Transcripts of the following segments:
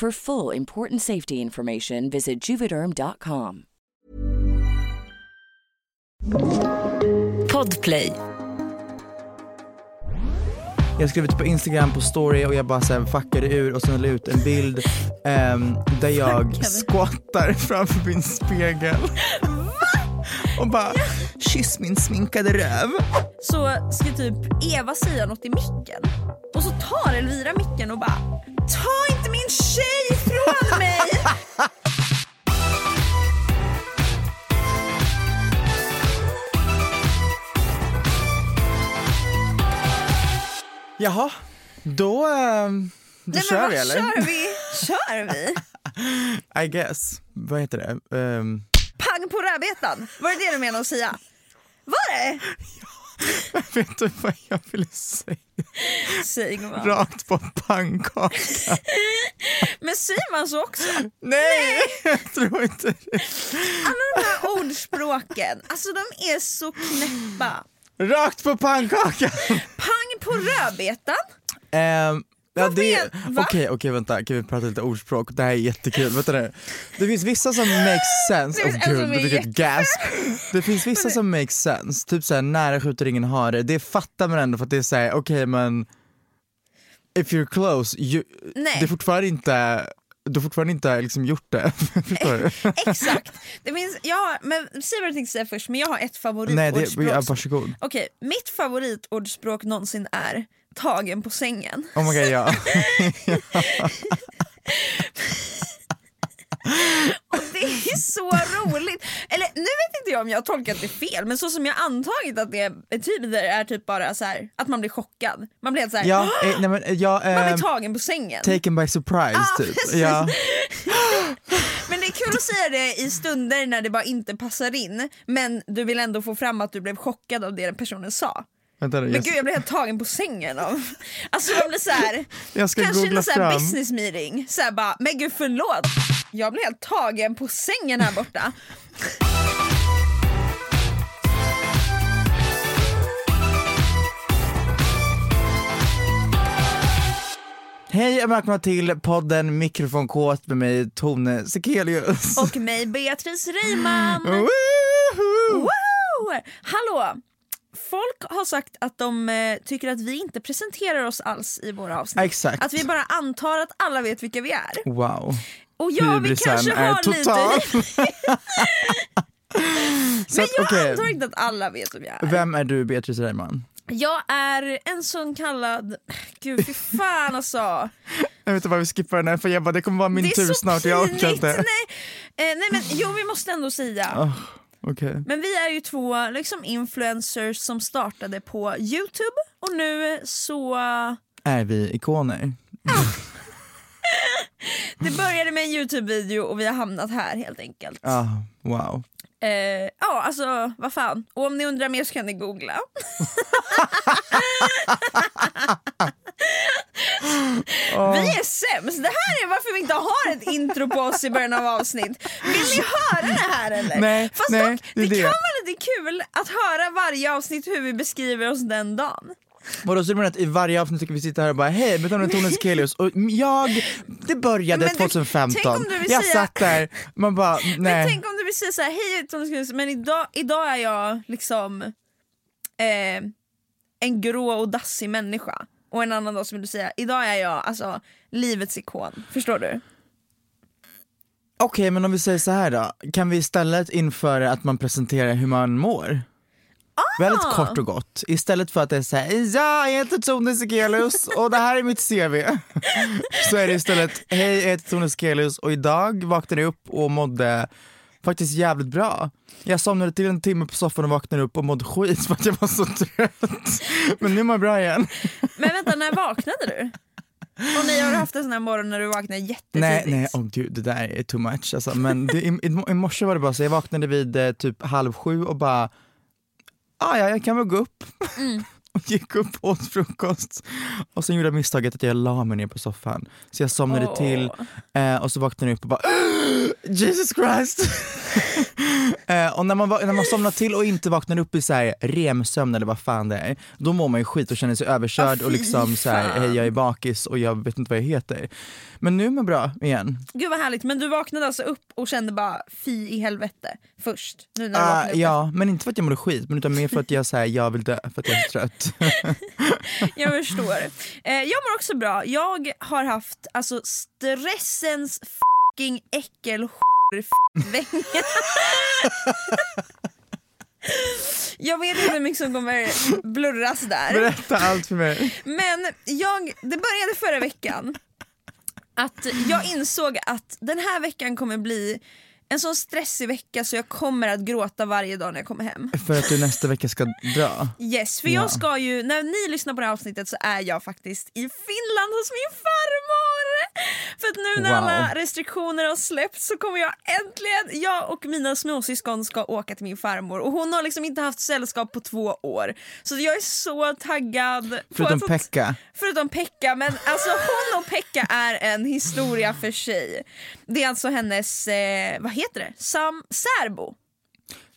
For full important safety information, visit juvederm.com. Podplay. Jag skrev ut på Instagram på story och jag bara så här fuckade ur och sen la ut en bild ehm, där jag squattar framför min spegel. Och bara kyss min sminkade röv. så ska typ Eva säga något i micken. Och så tar Elvira micken och bara Ta inte min tjej ifrån mig! Jaha, då, ehm, då Nej, kör vi eller? kör vi? Kör vi? I guess. Vad heter det? Ehm, Pang på rödbetan. Var det det du menade att säga? Var det? vet du vad jag ville säga? Säg gumman. Rakt på pannkaka. Men säger man så också? Nej, jag tror inte det. Alla de här ordspråken, alltså de är så knäppa. Rakt på pannkaka! Pang på rödbetan. Ehm, Ja, det, okej, okej vänta, kan vi prata lite ordspråk? Det här är jättekul, vänta nu. Det finns vissa som makes sense, Det åh en gud, det ett gasp. Det finns vissa som makes sense, typ såhär nära skjuter ingen hare, det fattar man ändå för att det är såhär, okej men if you're close, you, Nej. det är fortfarande inte, du har fortfarande inte liksom gjort det. Du? Exakt. Det finns, ja, men säg vad du tänkte säga först, men jag har ett Nej, favoritordspråk. det, ja, varsågod. Okej, mitt favoritordspråk någonsin är tagen på sängen. Oh my god ja. Och det är så roligt. Eller nu vet inte jag om jag har tolkat det fel, men så som jag antagit att det betyder är typ bara så här att man blir chockad. Man blir helt så här, ja, eh, nej, men, eh, ja man blir ehm, tagen på sängen. taken by surprise Ah, typ. precis. Ja. Men det är kul att säga det i stunder när det bara inte passar in, men du vill ändå få fram att du blev chockad av det den personen sa. Vänta, Men jag, gud jag blev helt tagen på sängen av, alltså man blir så här, jag ska kanske googla någon så här business meeting, så här bara, men gud förlåt, jag blev helt tagen på sängen här borta. Hej och välkomna till podden Mikrofonkåt med mig Tone Sekelius. Och mig Beatrice Reimann. Hallå! Folk har sagt att de eh, tycker att vi inte presenterar oss alls i våra avsnitt. Exakt. Att vi bara antar att alla vet vilka vi är. Wow. Och ja, vi Hybrisen kanske är har total. lite... Men att, jag okej, antar inte att alla vet vem jag är. Vem är du Beatrice Reimann? Jag är en sån kallad... Gud fy fan alltså. Jag vet inte vad vi skippar den här för jag bara, det kommer vara min tur snart och jag orkar pinigt. inte. Nej. Eh, nej men jo vi måste ändå säga. Oh, Okej. Men vi är ju två liksom influencers som startade på Youtube och nu så... Är vi ikoner? Det började med en Youtube-video och vi har hamnat här helt enkelt. Ja, wow. Eh, ja alltså vad fan. Och om ni undrar mer så kan ni googla. Vi är sämst. Det här är varför vi inte har ett intro på oss i början av avsnitt. Vill ni höra det här eller? Nej, Fast nej, dock, det det, kan vara lite kul att höra varje avsnitt hur vi beskriver oss den dagen. Vadå, så du menar att i varje avsnitt ska vi sitta här och bara hej, mitt namn är Tone Sekelius och jag, det började du- 2015. tänk om du vill jag säga- satt där, man bara nej. Men tänk om du vill säga så här, hej Tone Sekelius, men idag, idag är jag liksom eh, en grå och dassig människa. Och en annan dag så vill du säga, idag är jag alltså livets ikon. Förstår du? Okej men om vi säger så här då, kan vi istället införa att man presenterar hur man mår? Väldigt Ah! kort och gott. Istället för att det är såhär, ja jag heter Tone Sekelius och det här är mitt CV. så är det istället, hej jag heter Tone Sekelius och idag vaknade jag upp och mådde faktiskt jävligt bra. Jag somnade till en timme på soffan och vaknade upp och mådde skit för att jag var så trött. Men nu mår jag bra igen. Men vänta, när vaknade du? Och ni har haft en sån här morgon när du vaknar jättetidigt. Nej, nej, åh gud det där är too much alltså. Men det, i, i, morse var det bara så, jag vaknade vid eh, typ halv sju och bara, ah, ja jag kan väl gå upp. och gick upp och åt frukost. Och sen gjorde jag misstaget att jag la mig ner på soffan. Så jag somnade Åh. till eh, och så vaknade jag upp och bara Jesus Christ! eh, och när man, när man somnar till och inte vaknar upp i så här remsömn eller vad fan det är, då mår man ju skit och känner sig överkörd Ah, och liksom så här, hej jag är bakis och jag vet inte vad jag heter. Men nu är man bra igen. Gud vad härligt, men du vaknade alltså upp och kände bara fy i helvete först? Nu när du vaknade upp. ja, men inte för att jag mådde skit, men utan mer för att jag, så här, jag vill dö för att jag är så trött. Jag förstår. Eh, jag mår också bra. Jag har haft alltså stressens fucking äckel vecka. Jag vet inte hur mycket som kommer blurras där. Berätta allt för mig. Men jag, det började förra veckan att jag insåg att den här veckan kommer bli en sån stressig vecka så jag kommer att gråta varje dag när jag kommer hem. För att du nästa vecka ska dra. Yes, för Ja. jag ska ju, när ni lyssnar på det här avsnittet så är jag faktiskt i Finland hos min farmor! För att nu när Wow. alla restriktioner har släppts så kommer jag äntligen, jag och mina småsyskon ska åka till min farmor och hon har liksom inte haft sällskap på två år. Så jag är så taggad. på Förutom att- Pekka. Förutom Pekka, men alltså hon och Pekka är en historia för sig. Det är alltså hennes, eh, vad heter det, Sam, särbo.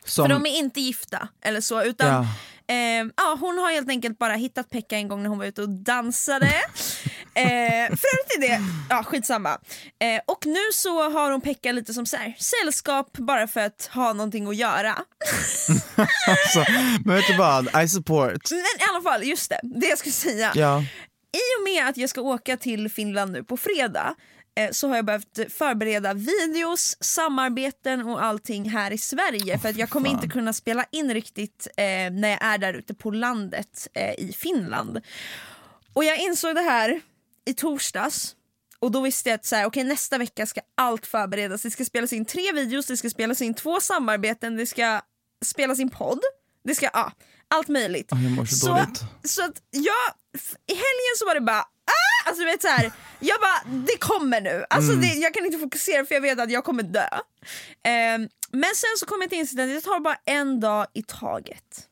Som, För de är inte gifta eller så utan Ja. Eh, ja, hon har helt enkelt bara hittat Pekka en gång när hon var ute och dansade. eh, för övrigt är det, ja skitsamma. Eh, och nu så har hon Pekka lite som så här, sällskap bara för att ha någonting att göra. alltså, men vet du vad, I support. Men i alla fall, just det, det jag skulle säga. Ja. I och med att jag ska åka till Finland nu på fredag så har jag behövt förbereda videos, samarbeten och allting här i Sverige för att jag kommer fan. inte kunna spela in riktigt eh, när jag är där ute på landet eh, i Finland. Och jag insåg det här i torsdags och då visste jag att så här, okay, nästa vecka ska allt förberedas. Det ska spelas in tre videos, det ska spelas in två samarbeten, det ska spelas in podd. Det ska, ja, allt möjligt. Åh, jag mår så, Så, dåligt. så att jag, i helgen så var det bara ah! Alltså du vet så här, jag bara det kommer nu. Alltså Mm. det, jag kan inte fokusera för jag vet att jag kommer dö. Ehm, men sen så kom jag till att jag tar bara en dag i taget.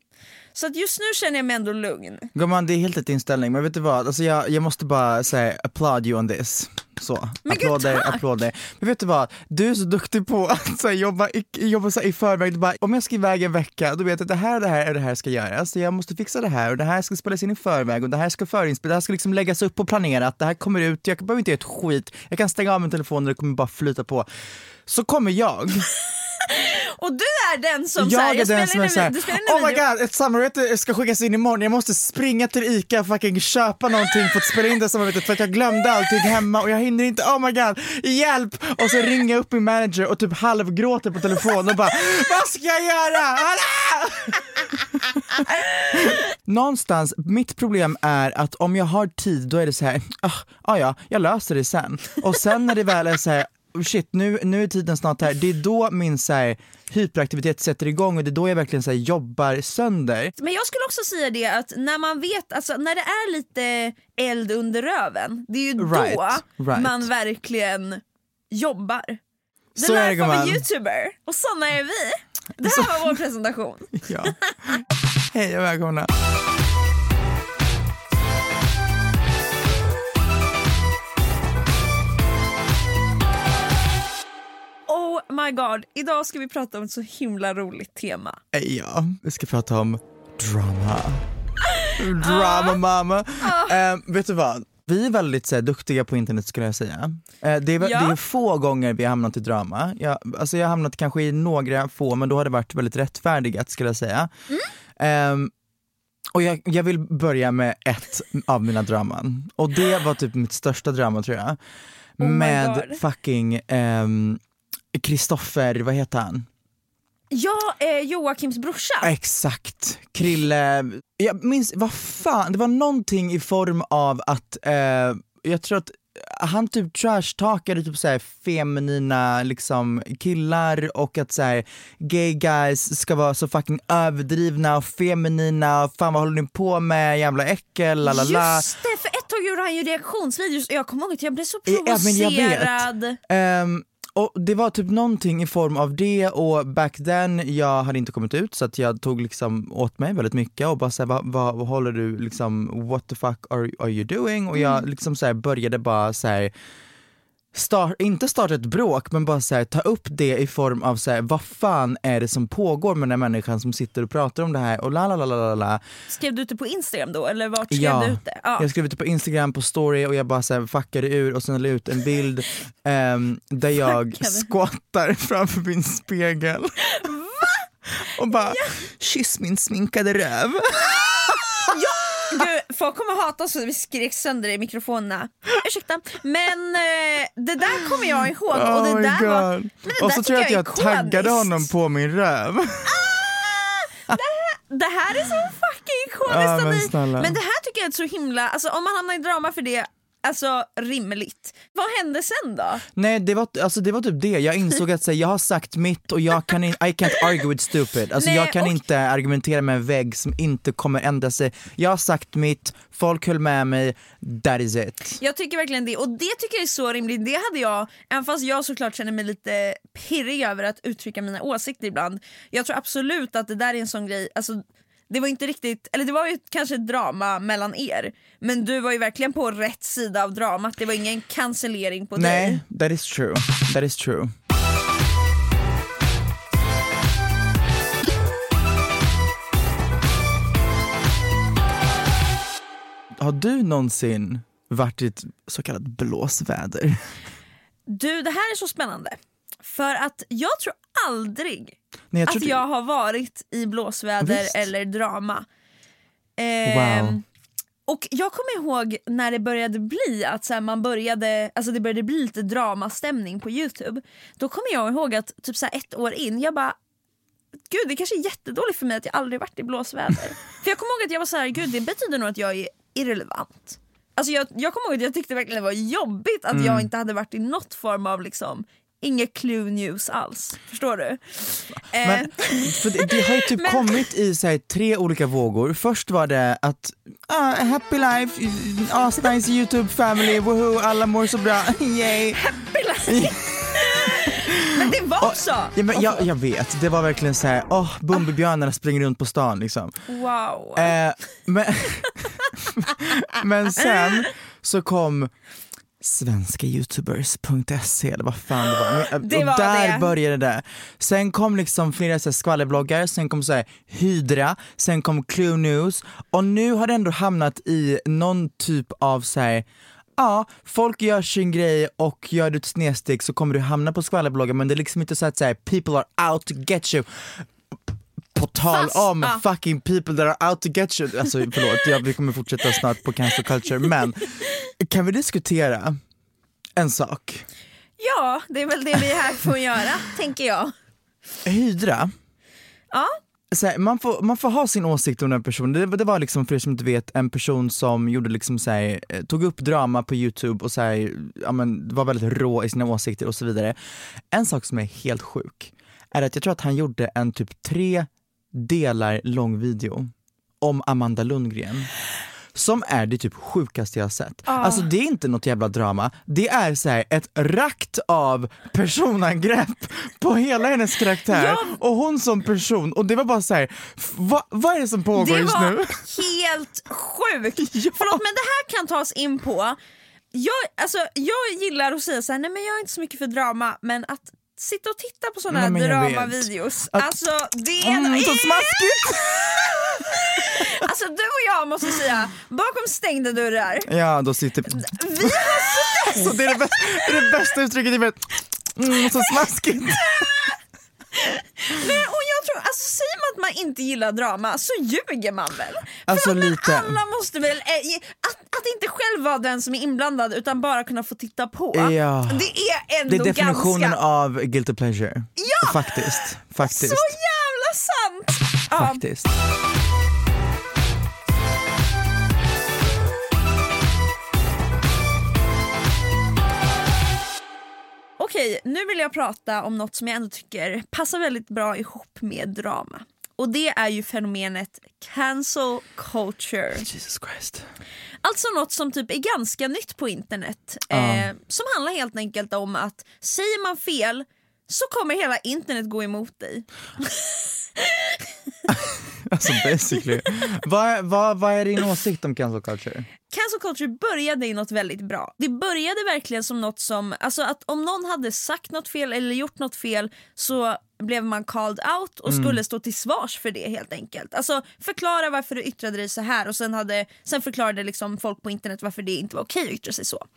Så att just nu känner jag mig ändå lugn. Gumman det är helt rätt inställning men vet du vad, alltså, jag, jag måste bara säga applaud you on this. Så, Men gud, applåder, tack. applåder. Men vet du vad, du är så duktig på att så här, jobba, i, jobba så här, i förväg. Du bara, om jag ska iväg en vecka, då vet jag att det här och det här och det här ska göras. Så jag måste fixa det här och det här ska spelas in i förväg och det här ska förinspelas, det här ska liksom läggas upp och planerat, det här kommer ut, jag behöver inte göra ett skit. Jag kan stänga av min telefon och det kommer bara flyta på. Så kommer jag. Och du är den som jag så här, är den spelar som är in en oh my god ett samarbete ska skickas in imorgon, jag måste springa till ICA och fucking köpa någonting för att spela in det samarbetet för att jag glömde allting hemma och jag hinner inte, oh my god, hjälp! Och så ringer jag upp min manager och typ halvgråter på telefon och bara, vad ska jag göra? Alla! Någonstans, mitt problem är att om jag har tid då är det så här, ah, ah ja, jag löser det sen. Och sen när det väl är så här, shit nu, nu är tiden snart här, det är då min så här, hyperaktivitet sätter igång och det är då jag verkligen så här, jobbar sönder. Men jag skulle också säga det att när man vet, alltså när det är lite eld under röven, det är ju Right, då right. man verkligen jobbar. The Så är det, life of a gumman. youtuber, och såna är vi. Det här var vår presentation. Ja. Hej och välkomna. My god, idag ska vi prata om ett så himla roligt tema. Eh, Ja, vi ska prata om drama. Drama mamma. Eh, vet du vad? Vi är väldigt så här, duktiga på internet skulle jag säga. Eh, det, är, Ja. det är få gånger vi har hamnat i drama. Jag, alltså jag har hamnat kanske i några få men då har det varit väldigt rättfärdigat skulle jag säga. Ehm, och jag, jag vill börja med ett av mina draman. Och det var typ mitt största drama tror jag. my med fucking ehm, Kristoffer, vad heter han? Ja, eh, Joakims brorsa. Exakt, Krille, jag minns, vad fan, det var någonting i form av att, eh, jag tror att han typ trashtalkade typ såhär feminina liksom killar och att såhär gay guys ska vara så fucking överdrivna och feminina och fan vad håller ni på med jävla äckel, lalala. Just det, för ett tag gjorde han ju reaktionsvideos och jag kommer ihåg att jag blev så Ja, men jag vet. provocerad. Och det var typ någonting i form av det och back then, jag hade inte kommit ut så att jag tog liksom åt mig väldigt mycket och bara såhär, vad, vad, vad håller du liksom, what the fuck are, are you doing? Och jag liksom såhär började bara såhär Start, inte starta ett bråk men bara så här, ta upp det i form av så här, vad fan är det som pågår med den här människan som sitter och pratar om det här och la la la la la. Skrev du ut det på Instagram då eller vart skrev Ja, du ut det? Ja. jag skrev ut det på Instagram på story och jag bara så här fuckade ur och sen la ut en bild ehm, där jag skottar framför min spegel. och bara kyss min sminkade röv. Gud, folk kommer hata oss för vi skrek sönder i mikrofonerna. Ursäkta. Men eh, det där kommer jag ihåg och Oh det my där var... Men det Och så tror jag att jag är taggade honom på min röv. Det här är så fucking ikoniskt av men. Men det här tycker jag är så himla, alltså om man hamnar i drama för det, alltså rimligt. Vad hände sen då? Nej det var, alltså, det var typ det, jag insåg att här, jag har sagt mitt och jag kan in, I can't argue with stupid. Alltså, Nej, jag kan och- inte argumentera med en vägg som inte kommer ändra sig. Jag har sagt mitt, folk höll med mig, that is it. Jag tycker verkligen det och det tycker jag är så rimligt. Det hade jag, även fast jag såklart känner mig lite pirrig över att uttrycka mina åsikter ibland. Jag tror absolut att det där är en sån grej, alltså det var inte riktigt, eller det var ju kanske ett drama mellan er men du var ju verkligen på rätt sida av dramat, det var ingen cancellering på dig. Nej, that is true. That is true. Har du någonsin varit i ett så kallat blåsväder? Du, det här är så spännande. För att jag tror aldrig Nej, jag att du- jag har varit i blåsväder Visst. eller drama. Ehm, Wow. Och jag kommer ihåg när det började bli att så här, man började, alltså det började bli lite dramastämning på Youtube. Då kommer jag ihåg att typ så här ett år in, jag bara Gud det kanske är jättedåligt för mig att jag aldrig varit i blåsväder. för jag kommer ihåg att jag var så här, gud det betyder nog att jag är irrelevant. Alltså jag, jag kommer ihåg att jag tyckte verkligen det var jobbigt att Mm. jag inte hade varit i något form av liksom Inget clue news alls, förstår du? Eh, Men, det, det har ju typ Men- kommit i så här, tre olika vågor. Först var det att ah, happy life, asnice youtube family, woho, alla mår så bra, yay. men det var också! Ja, men jag, jag vet, det var verkligen så här, åh, Bumbibjörnarna springer runt på stan liksom. Wow. Eh, men, men sen så kom svenskayoutubers.se eller vad fan det var. Men, Det och var där det. började det. Sen kom liksom flera så här, skvallerbloggar, sen kom så här, Hydra, sen kom Clue News och nu har det ändå hamnat i någon typ av så här, Ja, folk gör sin grej och gör du ett snedsteg så kommer du hamna på skvallerbloggar men det är liksom inte så att säga people are out to get you på tal Fast, om ja. fucking people that are out to get you, alltså förlåt, jag, vi kommer fortsätta snart på cancel culture, men kan vi diskutera en sak? Ja, det är väl det vi är här för att göra, tänker jag. Hydra, Ja, här, man, får, man får ha sin åsikt om den personen. Det, det var liksom för er som inte vet en person som gjorde liksom så här, eh, tog upp drama på youtube och så här, ja, men, var väldigt rå i sina åsikter och så vidare. En sak som är helt sjuk är att jag tror att han gjorde en typ tre delar lång video om Amanda Lundgren som är det typ sjukaste jag har sett. Alltså det är inte något jävla drama, det är så här ett rakt av personangrepp på hela hennes karaktär Ja. och hon som person och det var bara så här, f- vad, är det som pågår Det just var nu? helt sjukt! Förlåt men det här kan tas in på, jag, alltså, jag gillar att säga så här, nej men jag är inte så mycket för drama men att sitta och titta på sådana här dramavideos, Att- alltså det är Mm, så smaskigt! Alltså du och jag måste säga, bakom stängda dörrar, Ja då sitter... vi har Så det är det, bästa, det, är det bästa uttrycket i världen. Mm, så smaskigt! Nej, och jag tror, alltså säger man att man inte gillar drama så ljuger man väl? Alltså, men lite. alla måste väl, ge- att, att inte själv vara den som är inblandad utan bara kunna få titta på. Ja. Det är ändå Det är definitionen ganska... av guilty pleasure. Ja! Faktiskt. Faktiskt. Så jävla sant! Ja, Okej, nu vill jag prata om något som jag ändå tycker passar väldigt bra ihop med drama. Och det är ju fenomenet cancel culture. Jesus Christ. Alltså något som typ är ganska nytt på internet. Eh, som handlar helt enkelt om att säger man fel så kommer hela internet gå emot dig. Alltså basically. vad, vad, vad är din åsikt om cancel culture? Cancel culture började i något väldigt bra. Det började verkligen som något som, alltså att om någon hade sagt något fel eller gjort något fel så blev man called out och skulle stå till svars för det helt enkelt. Alltså förklara varför du yttrade dig så här och sen, hade, sen förklarade liksom folk på internet varför det inte var okej att yttra sig så.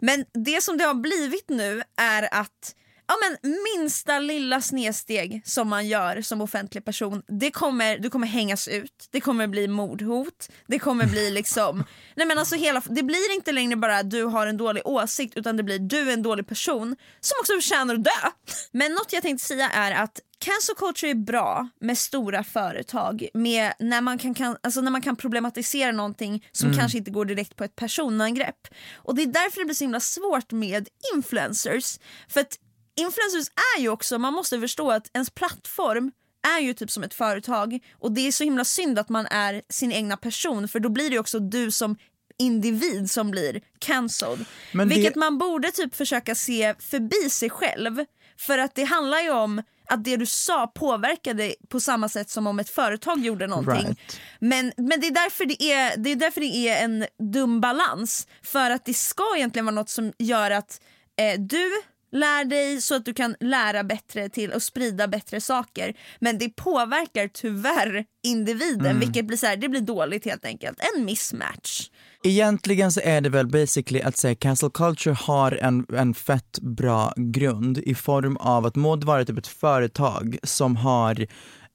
Men det som det har blivit nu är att Ja, men minsta lilla snedsteg som man gör som offentlig person, det kommer, du kommer hängas ut, det kommer bli mordhot, det kommer bli liksom... nej men alltså hela, det blir inte längre bara du har en dålig åsikt utan det blir du är en dålig person som också förtjänar att dö. Men något jag tänkte säga är att Cancel culture är bra med stora företag, med när, man kan, kan, alltså när man kan problematisera någonting som kanske inte går direkt på ett personangrepp. Och Det är därför det blir så himla svårt med influencers. För att influencers är ju också, man måste förstå att ens plattform är ju typ som ett företag och det är så himla synd att man är sin egna person för då blir det också du som individ som blir cancelled. Men det- Vilket man borde typ försöka se förbi sig själv för att det handlar ju om att det du sa påverkade på samma sätt som om ett företag gjorde någonting. Right. Men, men det, är därför det, är, det är därför det är en dum balans. För att det ska egentligen vara något som gör att eh, du lär dig så att du kan lära bättre till och sprida bättre saker. Men det påverkar tyvärr individen vilket blir så här, det blir dåligt helt enkelt. En mismatch. Egentligen så är det väl basically att säga cancel culture har en, en fett bra grund i form av att må det vara typ ett företag som har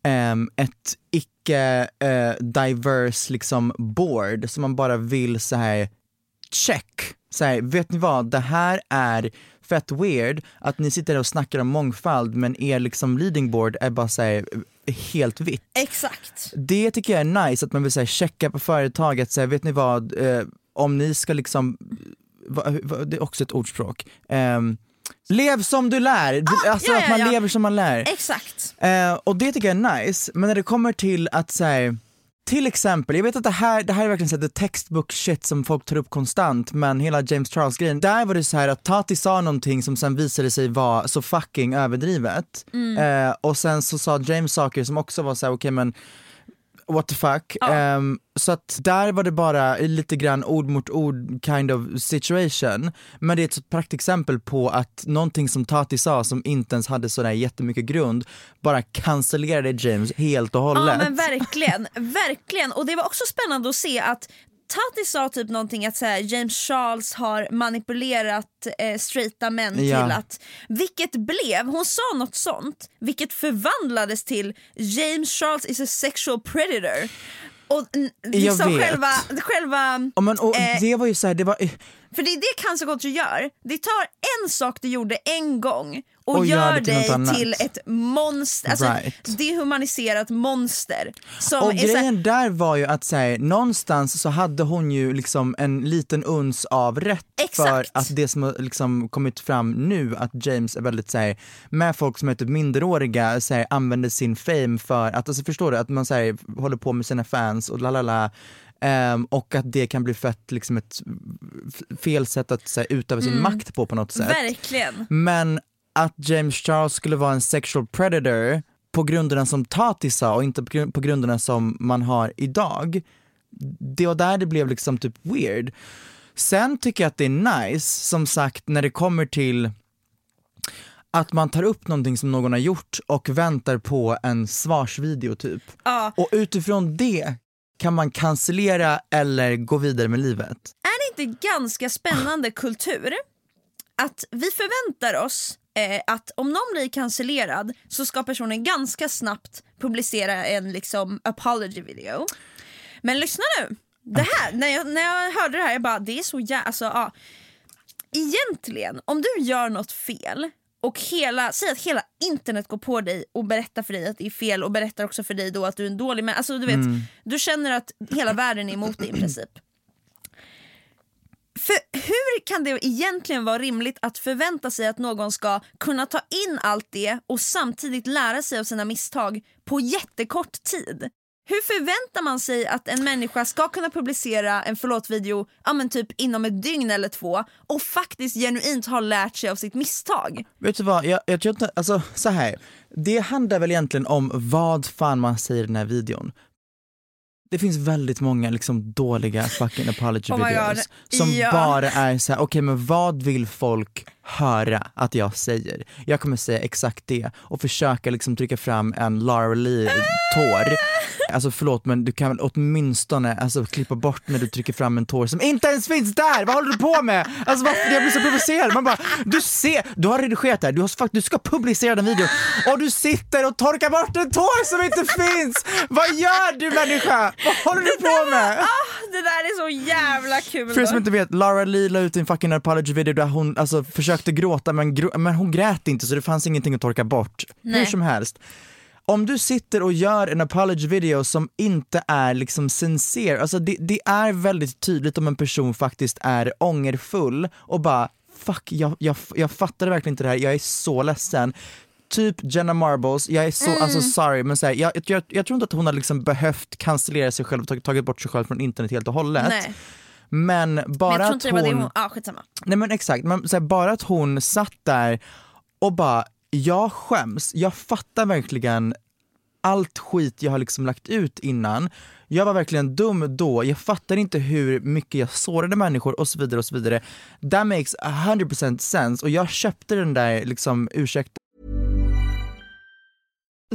ehm, ett icke eh, diverse liksom board som man bara vill så här check. Så här, vet ni vad, det här är fett weird att ni sitter där och snackar om mångfald men er liksom leading board är bara så här, helt vitt. Exakt. Det tycker jag är nice, att man vill säga checka på företaget, så här, vet ni vad, eh, om ni ska liksom, va, va, det är också ett ordspråk, Ehm, lev som du lär, Du- alltså ja, att ja, man ja. lever som man lär. Exakt. Eh, och det tycker jag är nice, men när det kommer till att säga till exempel, jag vet att det här, det här är verkligen så the textbook shit som folk tar upp konstant, men hela James Charles grejen, där var det så här att Tati sa någonting som sen visade sig vara så fucking överdrivet. Mm. Eh, och sen så sa James saker som också var så här, okej men what the fuck. Ja. Ehm, så att där var det bara lite grann ord mot ord kind of situation. Men det är ett praktexempel på att någonting som Tati sa som inte ens hade sådär jättemycket grund bara cancellerade James helt och hållet. Ja men verkligen, verkligen. Och det var också spännande att se att Tati sa typ någonting att så här, James Charles har manipulerat eh, straighta män Ja. till att, vilket blev, hon sa något sånt, vilket förvandlades till James Charles is a sexual predator. Och liksom själva, själva Ja, men, och Eh, det var ju såhär, det var, för det är det cancer culture gör. Det tar en sak du gjorde en gång och, Och gör gör till dig annat. till ett monster, alltså Right. ett dehumaniserat monster. Och är så här- grejen där var ju att säga, någonstans så hade hon ju liksom en liten uns av rätt för Exakt. att det som har liksom kommit fram nu, att James är väldigt såhär, med folk som är typ minderåriga, såhär, använder sin fame för att, alltså förstår du, att man såhär, håller på med sina fans och la ehm, och att det kan bli fett liksom ett fel sätt att såhär, utöva sin makt på på något sätt. Verkligen. Men att James Charles skulle vara en sexual predator på grunderna som Tati sa och inte på grunderna som man har idag. Det var där det blev liksom typ weird. Sen tycker jag att det är nice, som sagt, när det kommer till att man tar upp någonting som någon har gjort och väntar på en svarsvideo typ. Ja. Och utifrån det kan man cancellera eller gå vidare med livet. Är det inte ganska spännande kultur att vi förväntar oss eh, att om någon blir cancellerad så ska personen ganska snabbt publicera en liksom apology video. Men lyssna nu, det här, när jag, när jag hörde det här jag bara det är så jävla, alltså ja. Egentligen, om du gör något fel och hela, säg att hela internet går på dig och berättar för dig att det är fel och berättar också för dig då att du är en dålig människa. Alltså du vet, du känner att hela världen är emot dig i princip. För hur kan det egentligen vara rimligt att förvänta sig att någon ska kunna ta in allt det och samtidigt lära sig av sina misstag på jättekort tid? Hur förväntar man sig att en människa ska kunna publicera en förlåt-video ja, men typ inom ett dygn eller två och faktiskt genuint ha lärt sig av sitt misstag? Vet du vad, jag, jag tror inte, alltså så här. det handlar väl egentligen om vad fan man säger i den här videon. Det finns väldigt många liksom dåliga fucking apology Oh videos som ja. bara är så här: okej men vad vill folk höra att jag säger? Jag kommer säga exakt det och försöka liksom trycka fram en Lara Lee-tår. Alltså förlåt men du kan väl åtminstone alltså, klippa bort när du trycker fram en tår som inte ens finns där! Vad håller du på med? Alltså varför? Jag blir så provocerad. Man bara, du ser, du har redigerat det här, du, har, du ska publicera den videon och du sitter och torkar bort en tår som inte finns! Vad gör du människa? Vad håller du på med? Ah, det där är så jävla kul! För er som inte vet, Lara Lee la ut en fucking apology video där hon alltså, försökte gråta men, gro- men hon grät inte så det fanns ingenting att torka bort. Hur Nej. som helst. Om du sitter och gör en apology video som inte är liksom sincere, alltså det, det är väldigt tydligt om en person faktiskt är ångerfull och bara fuck jag, jag, jag fattade verkligen inte det här, jag är så ledsen. Typ Jenna Marbles, jag är så, Mm. alltså sorry men så här, jag, jag, jag tror inte att hon har liksom behövt cancellera sig själv och tagit, tagit bort sig själv från internet helt och hållet. Nej, Men bara men jag tror att inte det var det hon... hon... Skitsamma. Nej men exakt, men så här, bara att hon satt där och bara, jag skäms, jag fattar verkligen allt skit jag har liksom lagt ut innan. Jag var verkligen dum då, jag fattar inte hur mycket jag sårade människor och så vidare och så vidare. That makes 100% sense och jag köpte den där liksom ursäkten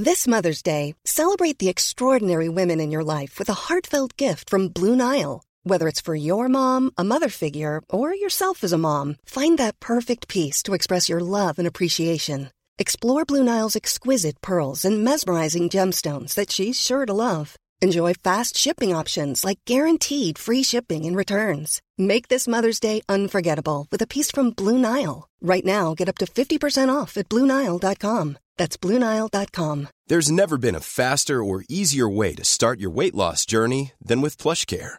This Mother's Day, celebrate the extraordinary women in your life with a heartfelt gift from Blue Nile. Whether it's for your mom, a mother figure, or yourself as a mom, find that perfect piece to express your love and appreciation. Explore Blue Nile's exquisite pearls and mesmerizing gemstones that she's sure to love. Enjoy fast shipping options like guaranteed free shipping and returns. Make this Mother's Day unforgettable with a piece from Blue Nile. Right now, get up to 50% off at BlueNile.com. That's BlueNile.com. There's never been a faster or easier way to start your weight loss journey than with PlushCare.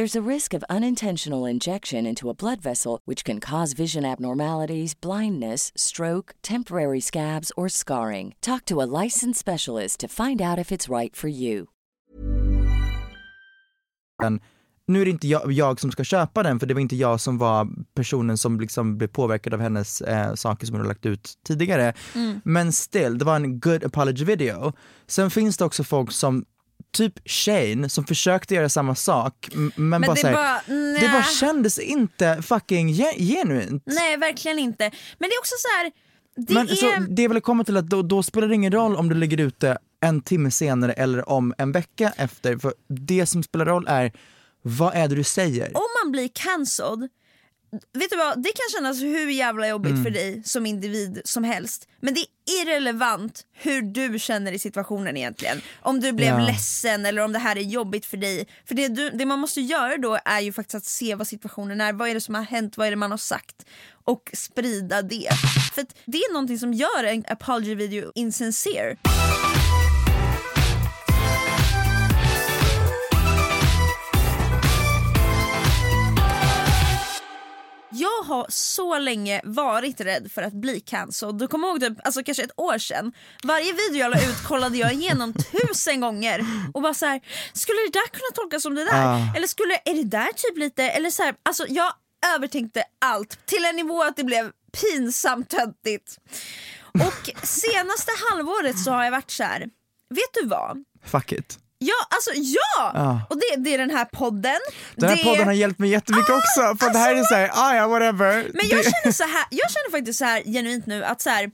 There's a risk of unintentional injection into a blood vessel, which can cause vision abnormalities, blindness, stroke, temporary scabs, or scarring. Talk to a licensed specialist to find out if it's right for you. Nu är det inte jag, jag som ska köpa den för det var inte jag som var personen som liksom blev påverkad av hennes eh, saker som hon har lagt ut tidigare. Men still, det var en good apology video. Sen finns det också folk som Typ Shane som försökte göra samma sak men, Men bara, det här, bara- det bara kändes inte fucking ge- genuint. Nej verkligen inte. Men det är också så här. Det Men är... så det är väl komma till att då, då spelar det ingen roll om du ligger ute en timme senare eller om en vecka efter. För det som spelar roll är vad är det du säger? om man blir cancelled, vet du vad, det kan kännas hur jävla jobbigt Mm. för dig som individ som helst. Men det är irrelevant hur du känner i situationen egentligen. Om du blev Ja. ledsen eller om det här är jobbigt för dig. För det, du, det man måste göra då är ju faktiskt att se vad situationen är, vad är det som har hänt, vad är det man har sagt och sprida det. För det är någonting som gör en apology video insincere. Jag har så länge varit rädd för att bli cancelled. Du kommer ihåg typ, alltså kanske ett år sedan. Varje video jag la ut kollade jag igenom tusen gånger och bara så här, skulle det där kunna tolkas som det där? Ah. Eller skulle, är det där typ lite, eller så här, alltså jag övertänkte allt till en nivå att det blev pinsamt töntigt. Och senaste halvåret så har jag varit så här. vet du vad? Fuck it. Ja, alltså ja! Ah. Och det, det är den här podden. Den här det... podden har hjälpt mig jättemycket Ah, också för det här är såhär, ah, ja whatever. Men jag Det- känner, så här, jag känner faktiskt så här genuint nu att så här,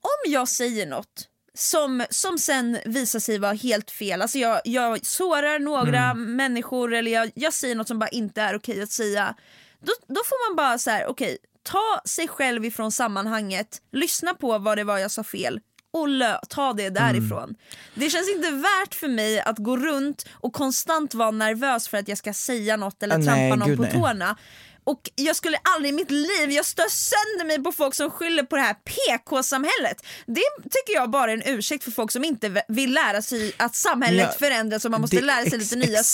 om jag säger något som, som sen visar sig vara helt fel, alltså jag, jag sårar några Mm. människor eller jag, jag säger något som bara inte är okej att säga. Då, då får man bara så här, okej, ta sig själv ifrån sammanhanget, lyssna på vad det var jag sa fel och lö- ta det därifrån. Mm. Det känns inte värt för mig att gå runt och konstant vara nervös för att jag ska säga något eller Ah, trampa nej, någon på nej. tårna. Och jag skulle aldrig i mitt liv, jag stör sönder mig på folk som skyller på det här PK-samhället. Det tycker jag bara är en ursäkt för folk som inte vill lära sig att samhället Ja, förändras och man måste lära sig lite nya exakt,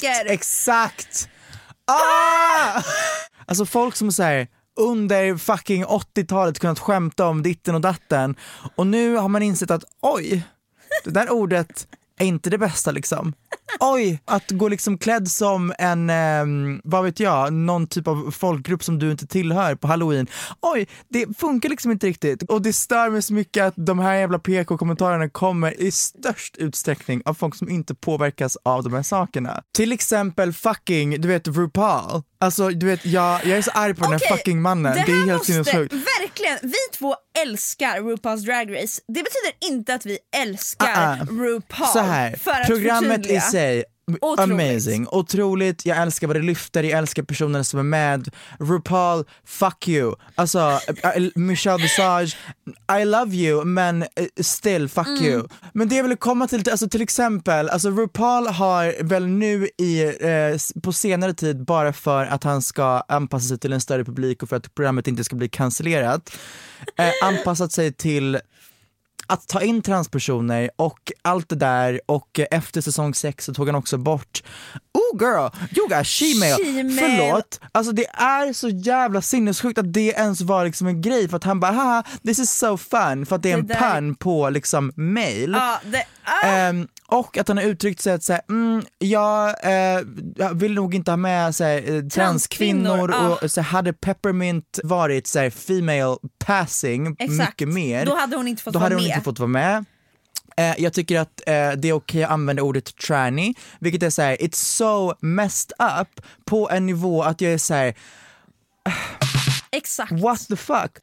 saker. Exakt! Ah! Alltså folk som säger under fucking 80-talet kunnat skämta om ditten och datten och nu har man insett att oj, det där ordet är inte det bästa liksom. Oj, att gå liksom klädd som en, eh, vad vet jag, någon typ av folkgrupp som du inte tillhör på halloween. Oj, det funkar liksom inte riktigt. Och det stör mig så mycket att de här jävla PK-kommentarerna kommer i störst utsträckning av folk som inte påverkas av de här sakerna. Till exempel fucking, du vet RuPaul. Alltså du vet, jag, jag är så arg på den här fucking mannen. Det, här är helt sinnessjukt. Verkligen, vi två älskar RuPaul's Drag Race. Det betyder inte att vi älskar Ah, ah. RuPaul. Så här, programmet i sig, Otroligt. amazing, otroligt, jag älskar vad det lyfter, jag älskar personerna som är med. RuPaul, fuck you. Alltså, äh, Michelle Visage, I love you men eh, still fuck Mm. you. Men det jag vill komma till, alltså till exempel, alltså RuPaul har väl nu i, eh, på senare tid bara för att han ska anpassa sig till en större publik och för att programmet inte ska bli cancellerat, eh, anpassat sig till att ta in transpersoner och allt det där och eh, efter säsong 6 så tog han också bort Oh girl, you got she-mail. She-mail. Förlåt, alltså det är så jävla sinnessjukt att det ens var liksom en grej för att han bara haha this is so fun för att det är Det en där- på liksom mail. Ja, det, ah. Ehm, och att han har uttryckt sig att säga, mm, jag eh, jag vill nog inte ha med så här, eh, transkvinnor ah. och så här, hade Peppermint varit så här, female passing Exakt. mycket mer Då hade hon inte fått vara med. Inte fått vara med. Eh, jag tycker att eh, det är okej att använda ordet tranny, vilket är såhär, it's so messed up på en nivå att jag är såhär, Exakt. what the fuck?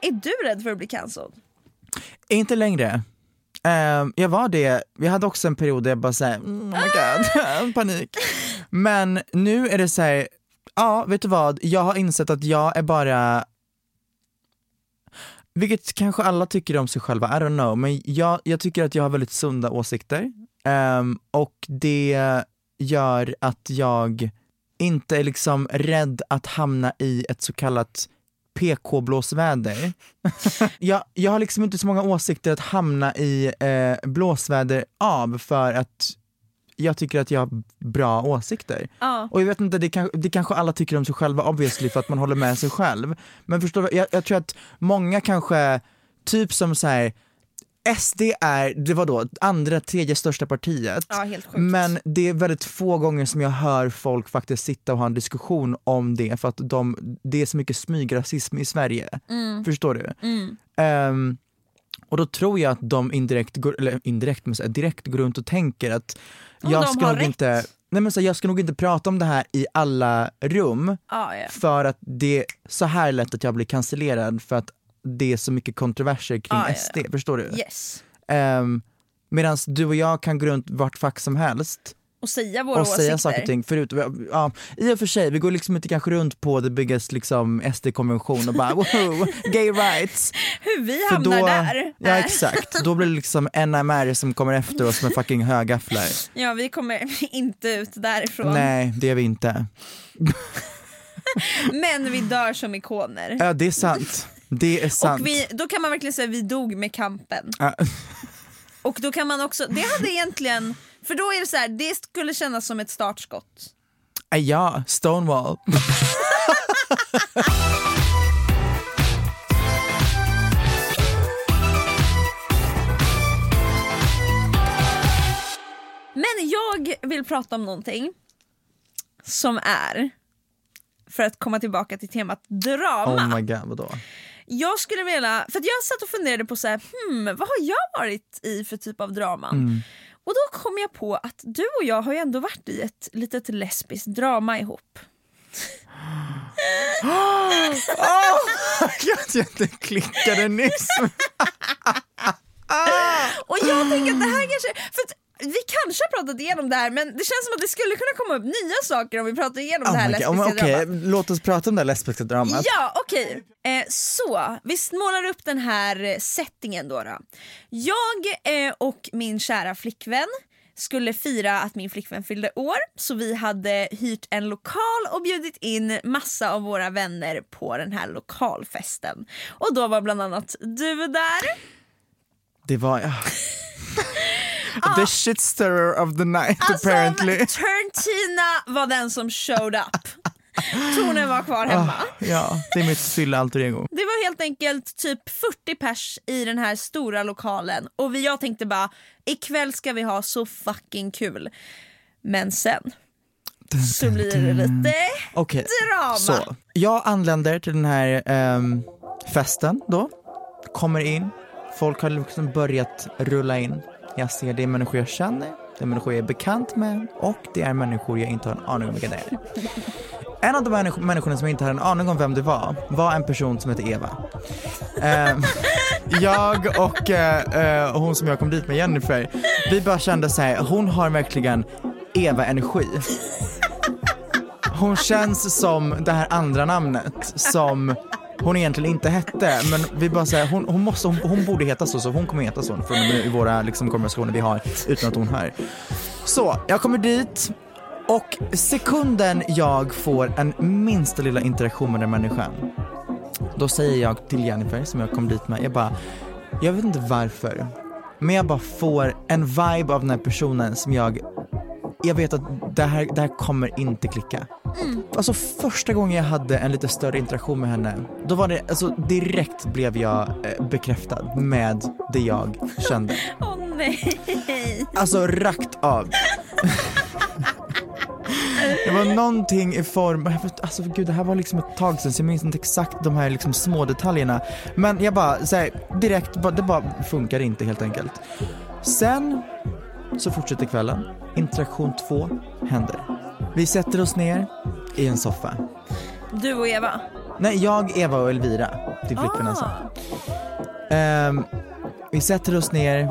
Är du rädd för att bli cancelled? Inte längre. Ehm, jag var det, vi hade också en period där jag bara såhär, mm, oh my god, panik. Men nu är det så här, ja vet du vad, jag har insett att jag är bara vilket kanske alla tycker om sig själva, I don't know, men jag, jag tycker att jag har väldigt sunda åsikter. Ehm, och det gör att jag inte är liksom rädd att hamna i ett så kallat PK-blåsväder. jag, jag har liksom inte så många åsikter att hamna i eh, blåsväder av för att jag tycker att jag har bra åsikter. Ja. Och jag vet inte, det, kan, det kanske alla tycker om sig själva obviously för att man håller med sig själv. Men förstår jag, jag tror att många kanske, typ som så här SD är, det var då andra, tredje största partiet. Ja. Men det är väldigt få gånger som jag hör folk faktiskt sitta och ha en diskussion om det för att de, det är så mycket smygrasism i Sverige. Mm. Förstår du? Ehm, och då tror jag att de indirekt, går, eller indirekt, men så här, direkt går runt och tänker att Ja, jag ska nog rätt. inte Nej men så här, jag ska nog inte prata om det här i alla rum Ja, ja. för att det är så här lätt att jag blir cancellerad för att det är så mycket kontroverser kring ja, SD, ja. förstår du? Yes. Um, Medan du och jag kan gå runt vart fack som helst Och säga våra och åsikter. säga saker och ting förut. Ja, I och för sig, vi går liksom inte kanske runt på the biggest liksom, SD-konvention och bara woho, gay rights. Hur vi För hamnar då, där. Ja exakt, då blir det liksom NMR som kommer efter oss med fucking högafflar. Ja, vi kommer inte ut därifrån. Nej, det är vi inte. Men vi dör som ikoner. Ja det är sant. Det är sant. Och vi, då kan man verkligen säga vi dog med kampen. Och då kan man också, det hade egentligen, för då är det så här, det skulle kännas som ett startskott. Äh, Ja, Stonewall. Men jag vill prata om någonting som är, för att komma tillbaka till temat drama. Oh my god, vadå? Jag skulle vilja, för jag satt och funderade på så här, hmm, vad har jag varit i för typ av draman? Mm. Och då kom jag på att du och jag har ju ändå varit i ett litet lesbiskt drama ihop. Jag inte klickade nyss. Och jag tänker att det här kanske, för vi kanske har pratat igenom det här men det känns som att det skulle kunna komma upp nya saker om vi pratar igenom det här Oh lesbiska Okej, dramat. låt oss prata om det här lesbiska dramat. Ja, okej. Eh, så, vi målar upp den här eh, settingen då. då. Jag eh, och min kära flickvän skulle fira att min flickvän fyllde år så vi hade hyrt en lokal och bjudit in massa av våra vänner på den här lokalfesten. Och då var bland annat du där. Det var... The shit stirrer of the night Alltså, apparently. Turntina var den som showed up. Tonen var kvar hemma. Ja, det är mitt fylla alter ego. Det var helt enkelt typ 40 pers i den här stora lokalen och vi, jag tänkte bara ikväll ska vi ha så fucking kul. Men sen så blir det lite Okej, drama. så. Jag anländer till den här ehm, festen då, kommer in, folk har liksom börjat rulla in. Jag ser det är människor jag känner, det är människor jag är bekant med och det är människor jag inte har en aning om vilka det är. En av de människ- människorna som jag inte hade en aning om vem det var, var en person som heter Eva. Ehm, jag och eh, eh, hon som jag kom dit med, Jennifer, vi bara kände så här, hon har verkligen Eva-energi. Hon känns som det här andra namnet som hon egentligen inte hette, men vi bara säger hon, hon, måste, hon, hon borde heta så, så hon kommer heta så från och med nu i våra liksom, konversationer vi har utan att hon hör. Så, jag kommer dit och sekunden jag får en minsta lilla interaktion med den människan, då säger jag till Jennifer som jag kom dit med, jag bara, jag vet inte varför, men jag bara får en vibe av den här personen som jag jag vet att det här, det här kommer inte klicka. Alltså första gången jag hade en lite större interaktion med henne, då var det, alltså direkt blev jag eh, bekräftad med det jag kände. Åh nej. Alltså rakt av. Det var någonting i form, alltså gud det här var liksom ett tag sedan så jag minns inte exakt de här liksom små detaljerna. Men jag bara, så här, direkt, det bara funkar inte helt enkelt. Sen så fortsätter kvällen, interaktion två händer. Vi sätter oss ner i en soffa. Du och Eva. Nej, jag, Eva och Elvira, till flickvännen. Ah. Ehm, vi sätter oss ner,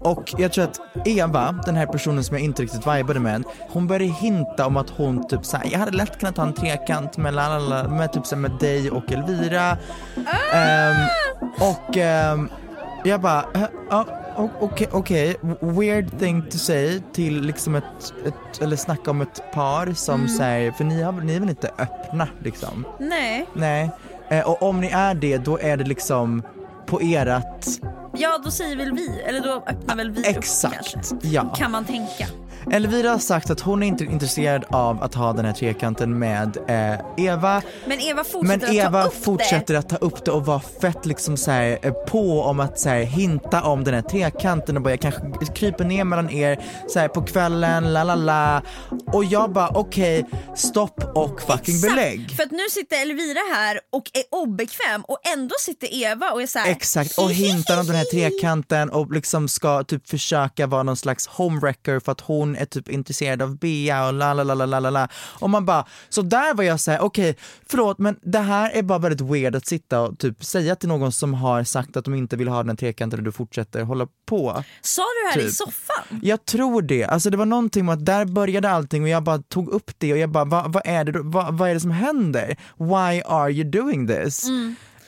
och jag tror att Eva, den här personen som jag inte riktigt vibade med, hon började hinta om att hon typ såhär, jag hade lätt kunnat ha en trekant mellan alla, med typ såhär, med dig och Elvira. Ehm, och ehm, jag bara, "Hä? ja, okej, okej, weird thing to say till liksom ett, ett eller snacka om ett par som säger, för ni, har, ni är väl inte öppna liksom? Nej, Nej. Eh, och om ni är det, då är det liksom på erat ja då säger väl vi, eller då öppnar väl vi upp Exakt, kanske. ja. Kan man tänka. Elvira har sagt att hon är inte intresserad av att ha den här trekanten med eh, Eva. Men Eva fortsätter Men att ta Eva upp fortsätter att ta upp det och vara fett liksom så här, eh, på om att så här, hinta om den här trekanten och bara jag kanske kryper ner mellan er så här, på kvällen, la la la. Och jag bara okej, stopp och fucking Exakt, belägg. För att nu sitter Elvira här och är obekväm och ändå sitter Eva och är så här. Exakt, och hintar om den här trekanten och liksom ska typ försöka vara någon slags homewrecker för att hon är typ intresserad av Bea och la la la la la la. Och man bara, så där var jag såhär, okej förlåt men det här är bara väldigt weird att sitta och typ säga till någon som har sagt att de inte vill ha den trekanten och du fortsätter hålla på. Sa du det här i Typ. soffan? Jag tror det, alltså det var någonting med att där började allting och jag bara tog upp det och jag bara, vad, vad är det vad, vad är det som händer? Why are you doing this?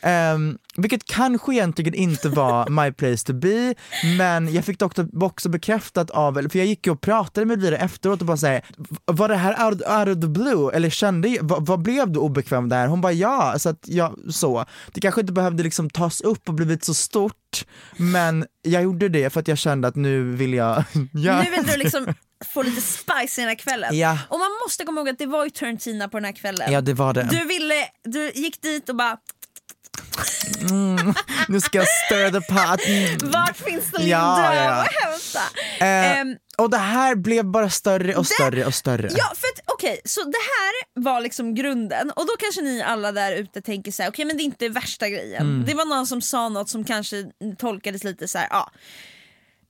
Ehm, vilket kanske egentligen inte var my place to be, men jag fick dock också bekräftat av, för jag gick och pratade med Elvira efteråt och bara säger var det här out, out of the blue? Eller kände, vad, vad blev du obekväm där? Hon bara ja, så att jag, så. Det kanske inte behövde liksom tas upp och blivit så stort, men jag gjorde det för att jag kände att nu vill jag göra Nu vill du liksom få lite spice i den här kvällen. Ja. Och man måste komma ihåg att det var ju turn Tina på den här kvällen. Ja det var det. Du ville, du gick dit och bara Nu ska jag stir the pot. Mm. vart finns det Ja, lindröm ja, att hämta? Eh, Ehm, och det här blev bara större och större och större. Ja för att okej, så det här var liksom grunden och då kanske ni alla där ute tänker så här: okej men det är inte värsta grejen. Mm. Det var någon som sa något som kanske tolkades lite så här, ja.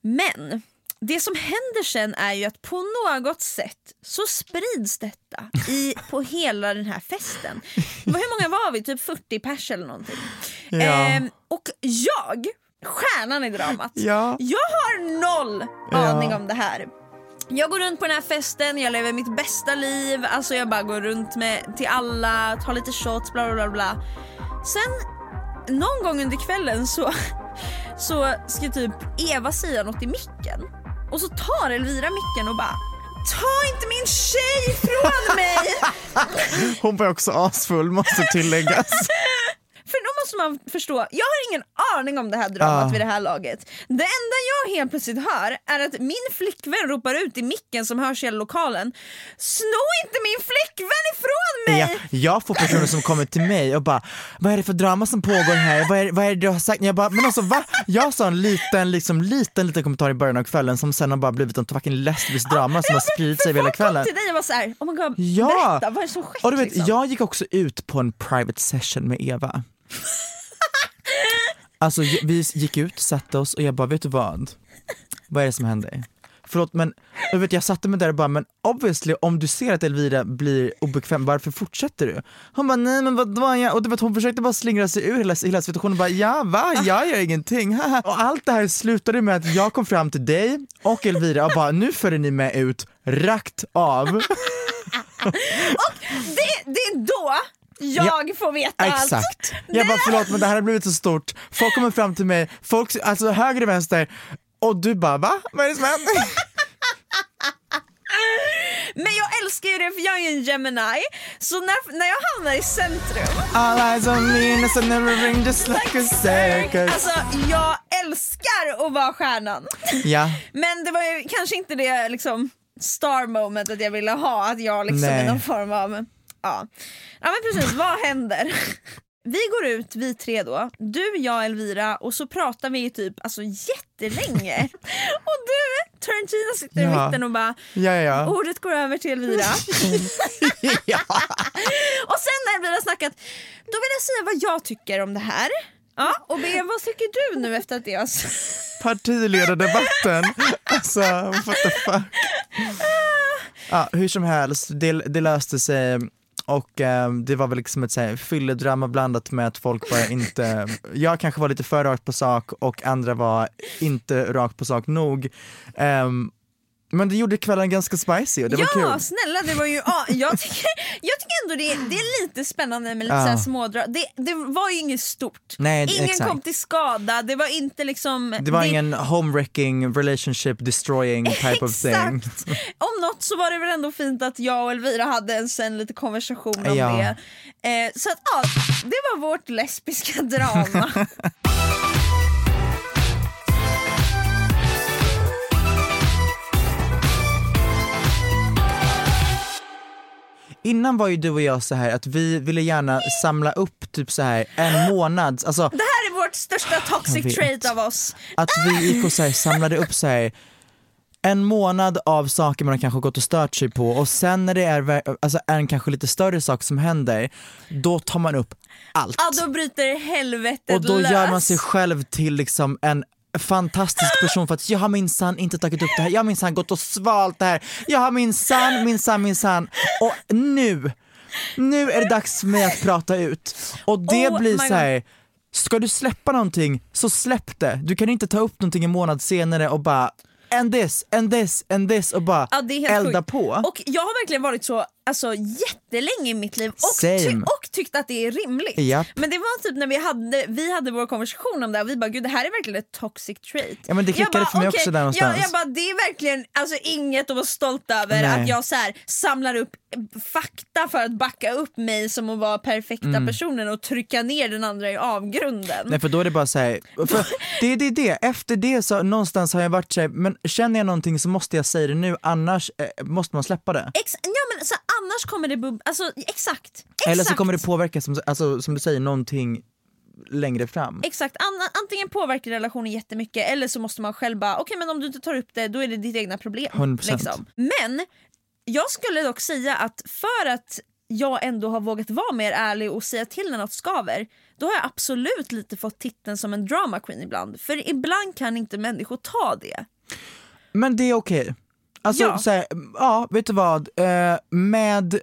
Men det som händer sen är ju att på något sätt så sprids detta i, på hela den här festen. Hur många var vi? Typ 40 pers eller någonting. Ja. Ehm, och jag, stjärnan i dramat, Ja. jag har noll Ja. aning om det här. Jag går runt på den här festen, jag lever mitt bästa liv, alltså jag bara går runt med till alla, tar lite shots, bla bla bla. bla. Sen någon gång under kvällen så, så ska typ Eva säga något i micken och så tar Elvira micken och bara Ta inte min tjej ifrån mig! Hon var också asfull måste tilläggas. Måste man förstå, jag har ingen aning om det här dramat Ah. vid det här laget. Det enda jag helt plötsligt hör är att min flickvän ropar ut i micken som hörs i hela lokalen Sno inte min flickvän ifrån mig! Ja, jag får personer som kommer till mig och bara Vad är det för drama som pågår här? Vad är, vad är det du har sagt? Jag bara, men alltså va? Jag sa en liten, liksom, liten, liten kommentar i början av kvällen som sen har bara blivit en fucking lesbisk drama som har spridit sig hela Folk kom kvällen. till dig och var såhär, oh my god, Ja! berätta vad är det som skett? Och du vet, liksom? jag gick också ut på en private session med Eva. Alltså vi gick ut, satte oss och jag bara, vet du vad? Vad är det som händer? Förlåt men, jag, vet, jag satte mig där och bara, men obviously om du ser att Elvira blir obekväm, varför fortsätter du? Hon bara, nej men vad var jag? Och du vet, hon försökte bara slingra sig ur hela, hela situationen och bara, ja va? Jag gör ingenting. och allt det här slutade med att jag kom fram till dig och Elvira och bara, nu följer ni med ut, rakt av. det, det är då jag får veta allt. Exakt. Jag bara förlåt men det här har blivit så stort. Folk kommer fram till mig, folk, alltså höger och vänster och du bara va? Vad är det som händer? Men jag älskar ju det för jag är ju en Gemini, så när, när jag hamnar i centrum All eyes on me and a never ring just like a circus. Alltså jag älskar att vara stjärnan. Ja, Men det var ju kanske inte det liksom star momentet jag ville ha, att jag liksom Nej. är någon form av... Ja, ja men precis, vad händer? Vi går ut, vi tre då, du, jag, Elvira och så pratar vi typ alltså jättelänge. och du, Tarantino sitter i Ja. mitten och bara ja, ja. Ordet går över till Elvira. ja. och sen när Elvira snackat, då vill jag säga vad jag tycker om det här. Ja, och Bea, vad tycker du nu efter att det har Partiledardebatten. Alltså what the fuck. Ja, hur som helst, det, det löste sig och eh, det var väl liksom ett så här fylledrama blandat med att folk bara inte, jag kanske var lite för rakt på sak och andra var inte rakt på sak nog. Ehm, men det gjorde kvällen ganska spicy och det ja, var kul. snälla det var ju, ja, jag, tycker, jag tycker ändå det, det är lite spännande med lite Ja. så smådrag. Det, det var ju inget stort. Nej, Ingen exakt. kom till skada, det var inte liksom... Det var ingen homewrecking, relationship destroying type of thing. Exakt! Om något så var det väl ändå fint att jag och Elvira hade en sen lite konversation om Ja. det. Eh, så att ja, det var vårt lesbiska drama. Innan var ju du och jag så här att vi ville gärna samla upp typ så här en månads, alltså det här är vårt största toxic trait av oss. att vi gick och så här, samlade upp så här en månad av saker man har kanske gått och stört sig på och sen när det är alltså en kanske lite större sak som händer, då tar man upp allt. Ja, då bryter helvetet och då lös. gör man sig själv till liksom en fantastisk person för att jag har minsann inte tagit upp det här, jag har minsann gått och svalt det här, jag har minsann, minsann, minsann och nu, nu är det dags för mig att prata ut. Och det Oh blir så här. ska du släppa någonting så släpp det. Du kan inte ta upp någonting en månad senare och bara and this, and this, and this och bara Ja, elda sjukt. på. Och jag har verkligen varit så alltså, jättelänge i mitt liv och, ty- och tyckt att det är rimligt. Japp. Men det var typ när vi hade, vi hade vår konversation om det här och vi bara gud det här är verkligen ett toxic trait. Ja, men det Jag klickade bara, för mig okej, också där någonstans. Jag, jag bara, det är verkligen alltså, inget att vara stolt över Nej. att jag så här, samlar upp fakta för att backa upp mig som att vara perfekta Mm. personen och trycka ner den andra i avgrunden. Nej för då är det bara såhär, det är det, det, efter det så någonstans har jag varit såhär, men känner jag någonting så måste jag säga det nu annars eh, måste man släppa det. Ex- ja, men, så annars kommer det bub- alltså, exakt, exakt. Eller så kommer det påverka, som, alltså, som du säger, någonting längre fram. Exakt, An- antingen påverkar relationen jättemycket eller så måste man själv bara, okej men om du inte tar upp det då är det ditt egna problem. 100%. Liksom. Men jag skulle dock säga att för att jag ändå har vågat vara mer ärlig och säga till när något skaver då har jag absolut lite fått titeln som en drama queen ibland. För ibland kan inte människor ta det. Men det är okej. Alltså, Ja. så här, ja, vet du vad? Eh, med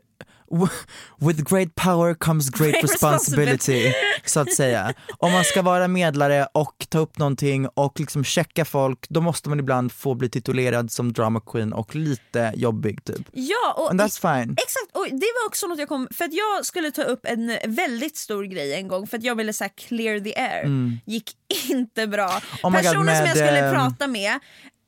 with great power comes great responsibility, så att säga. Om man ska vara medlare och ta upp någonting och liksom checka folk, då måste man ibland få bli titulerad som drama queen och lite jobbig typ. Ja, och And that's fine. Exakt, och det var också något jag kom, för att jag skulle ta upp en väldigt stor grej en gång för att jag ville här clear the air. Gick inte bra. Mm. Oh my God, Personen som jag skulle ehm, prata med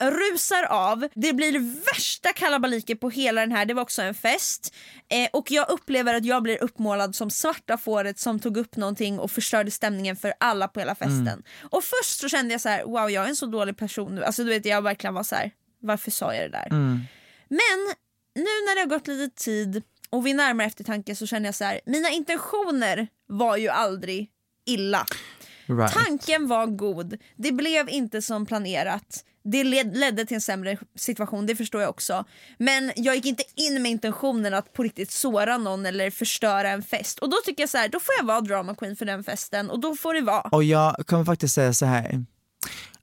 rusar av, det blir värsta kalabaliken på hela den här, det var också en fest. Eh, och jag upplever att jag blir uppmålad som svarta fåret som tog upp någonting och förstörde stämningen för alla på hela festen. Mm. Och först så kände jag så här: wow jag är en så dålig person nu. Alltså du vet jag verkligen var så här: varför sa jag det där? Mm. Men nu när det har gått lite tid och vid närmare eftertanke så känner jag så här: mina intentioner var ju aldrig illa. Right. Tanken var god, det blev inte som planerat. Det led, ledde till en sämre situation, det förstår jag också. Men jag gick inte in med intentionen att på riktigt såra någon eller förstöra en fest. Och då tycker jag så här, då får jag vara drama queen för den festen och då får det vara. Och jag kommer faktiskt säga så här.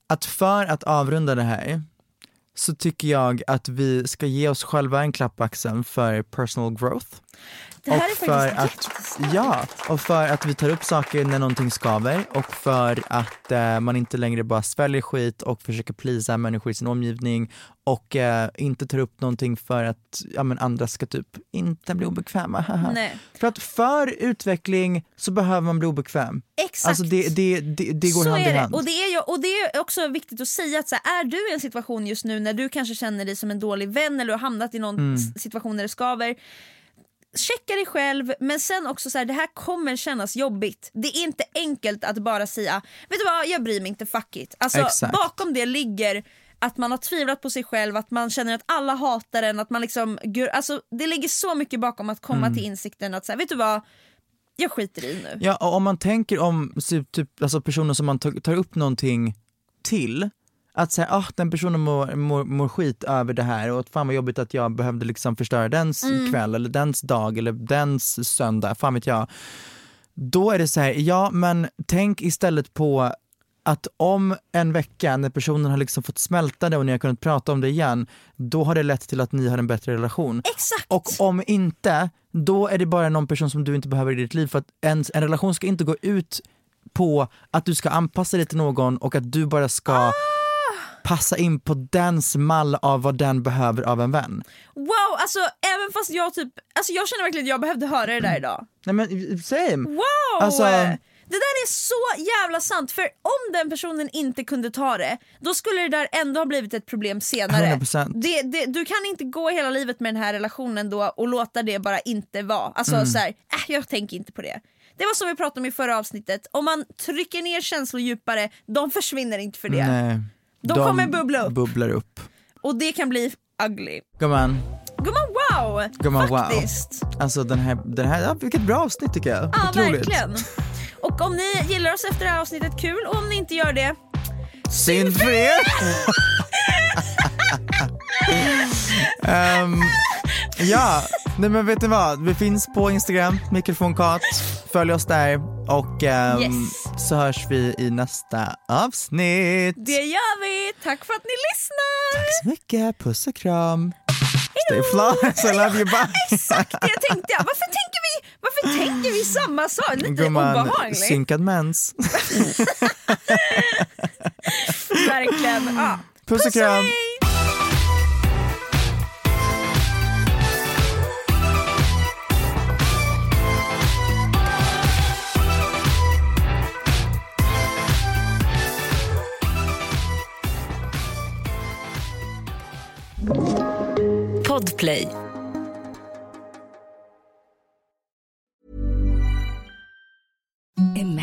att för att avrunda det här så tycker jag att vi ska ge oss själva en klapp på axeln för personal growth. Det här och är för att, ja, och för att vi tar upp saker när någonting skaver och för att eh, man inte längre bara sväljer skit och försöker plisa människor i sin omgivning och eh, inte tar upp någonting för att ja, men andra ska typ inte bli obekväma. Nej. För att för utveckling så behöver man bli obekväm. Exakt. Alltså det, det, det, det går så hand i hand. Och det är, ju, och det är också viktigt att säga att så här, är du i en situation just nu när du kanske känner dig som en dålig vän eller har hamnat i någon Mm. situation där det skaver Checka dig själv men sen också så här, det här kommer kännas jobbigt. Det är inte enkelt att bara säga vet du vad jag bryr mig inte, fuck it. Alltså, Exakt. bakom det ligger att man har tvivlat på sig själv, att man känner att alla hatar en, att man liksom, alltså, det ligger så mycket bakom att komma Mm. till insikten att så här, vet du vad, jag skiter i nu. Ja, och om man tänker om typ, typ, alltså personer som man tar upp någonting till, att säga ah, den personen mår, mår, mår skit över det här och att fan vad jobbigt att jag behövde liksom förstöra dens Mm. kväll eller dens dag eller dens söndag, fan vet jag. Då är det så här, ja men tänk istället på att om en vecka när personen har liksom fått smälta det och ni har kunnat prata om det igen, då har det lett till att ni har en bättre relation. Exakt! Och om inte, då är det bara någon person som du inte behöver i ditt liv för att en, en relation ska inte gå ut på att du ska anpassa dig till någon och att du bara ska Ah! Passa in på dens mall av vad den behöver av en vän. Wow, alltså även fast jag typ, alltså jag känner verkligen att jag behövde höra det där idag. Nej men same! Wow! Alltså- det där är så jävla sant, för om den personen inte kunde ta det, då skulle det där ändå ha blivit ett problem senare. 100%. Det, det, du kan inte gå hela livet med den här relationen då och låta det bara inte vara. Alltså Mm. så här, äh, jag tänker inte på det. Det var som vi pratade om i förra avsnittet, om man trycker ner känslor djupare, de försvinner inte för det. Nej. De kommer bubbla upp. bubblar upp. Och det kan bli ugly. Gumman, Gumman wow! Gumman, wow. Faktiskt. alltså den här, den här, ja, vilket bra avsnitt tycker jag. Ja, Otroligt. verkligen. Och om ni gillar oss efter det här avsnittet, kul. Och om ni inte gör det, Synd för er! Ehm, ja, nej men vet ni vad? Vi finns på Instagram, mikrofonkat. Följ oss där och ehm, Yes. så hörs vi i nästa avsnitt. det gör vi. Tack för att ni lyssnar. Så mycket, puss och kram. Stay flawless, I love you, bye. Exakt det tänkte jag. Varför tänker vi, varför tänker vi samma sak? Lite Gumman, obehagligt. synkad mens. Verkligen. Ja. Puss och kram. Podplay. Podplay.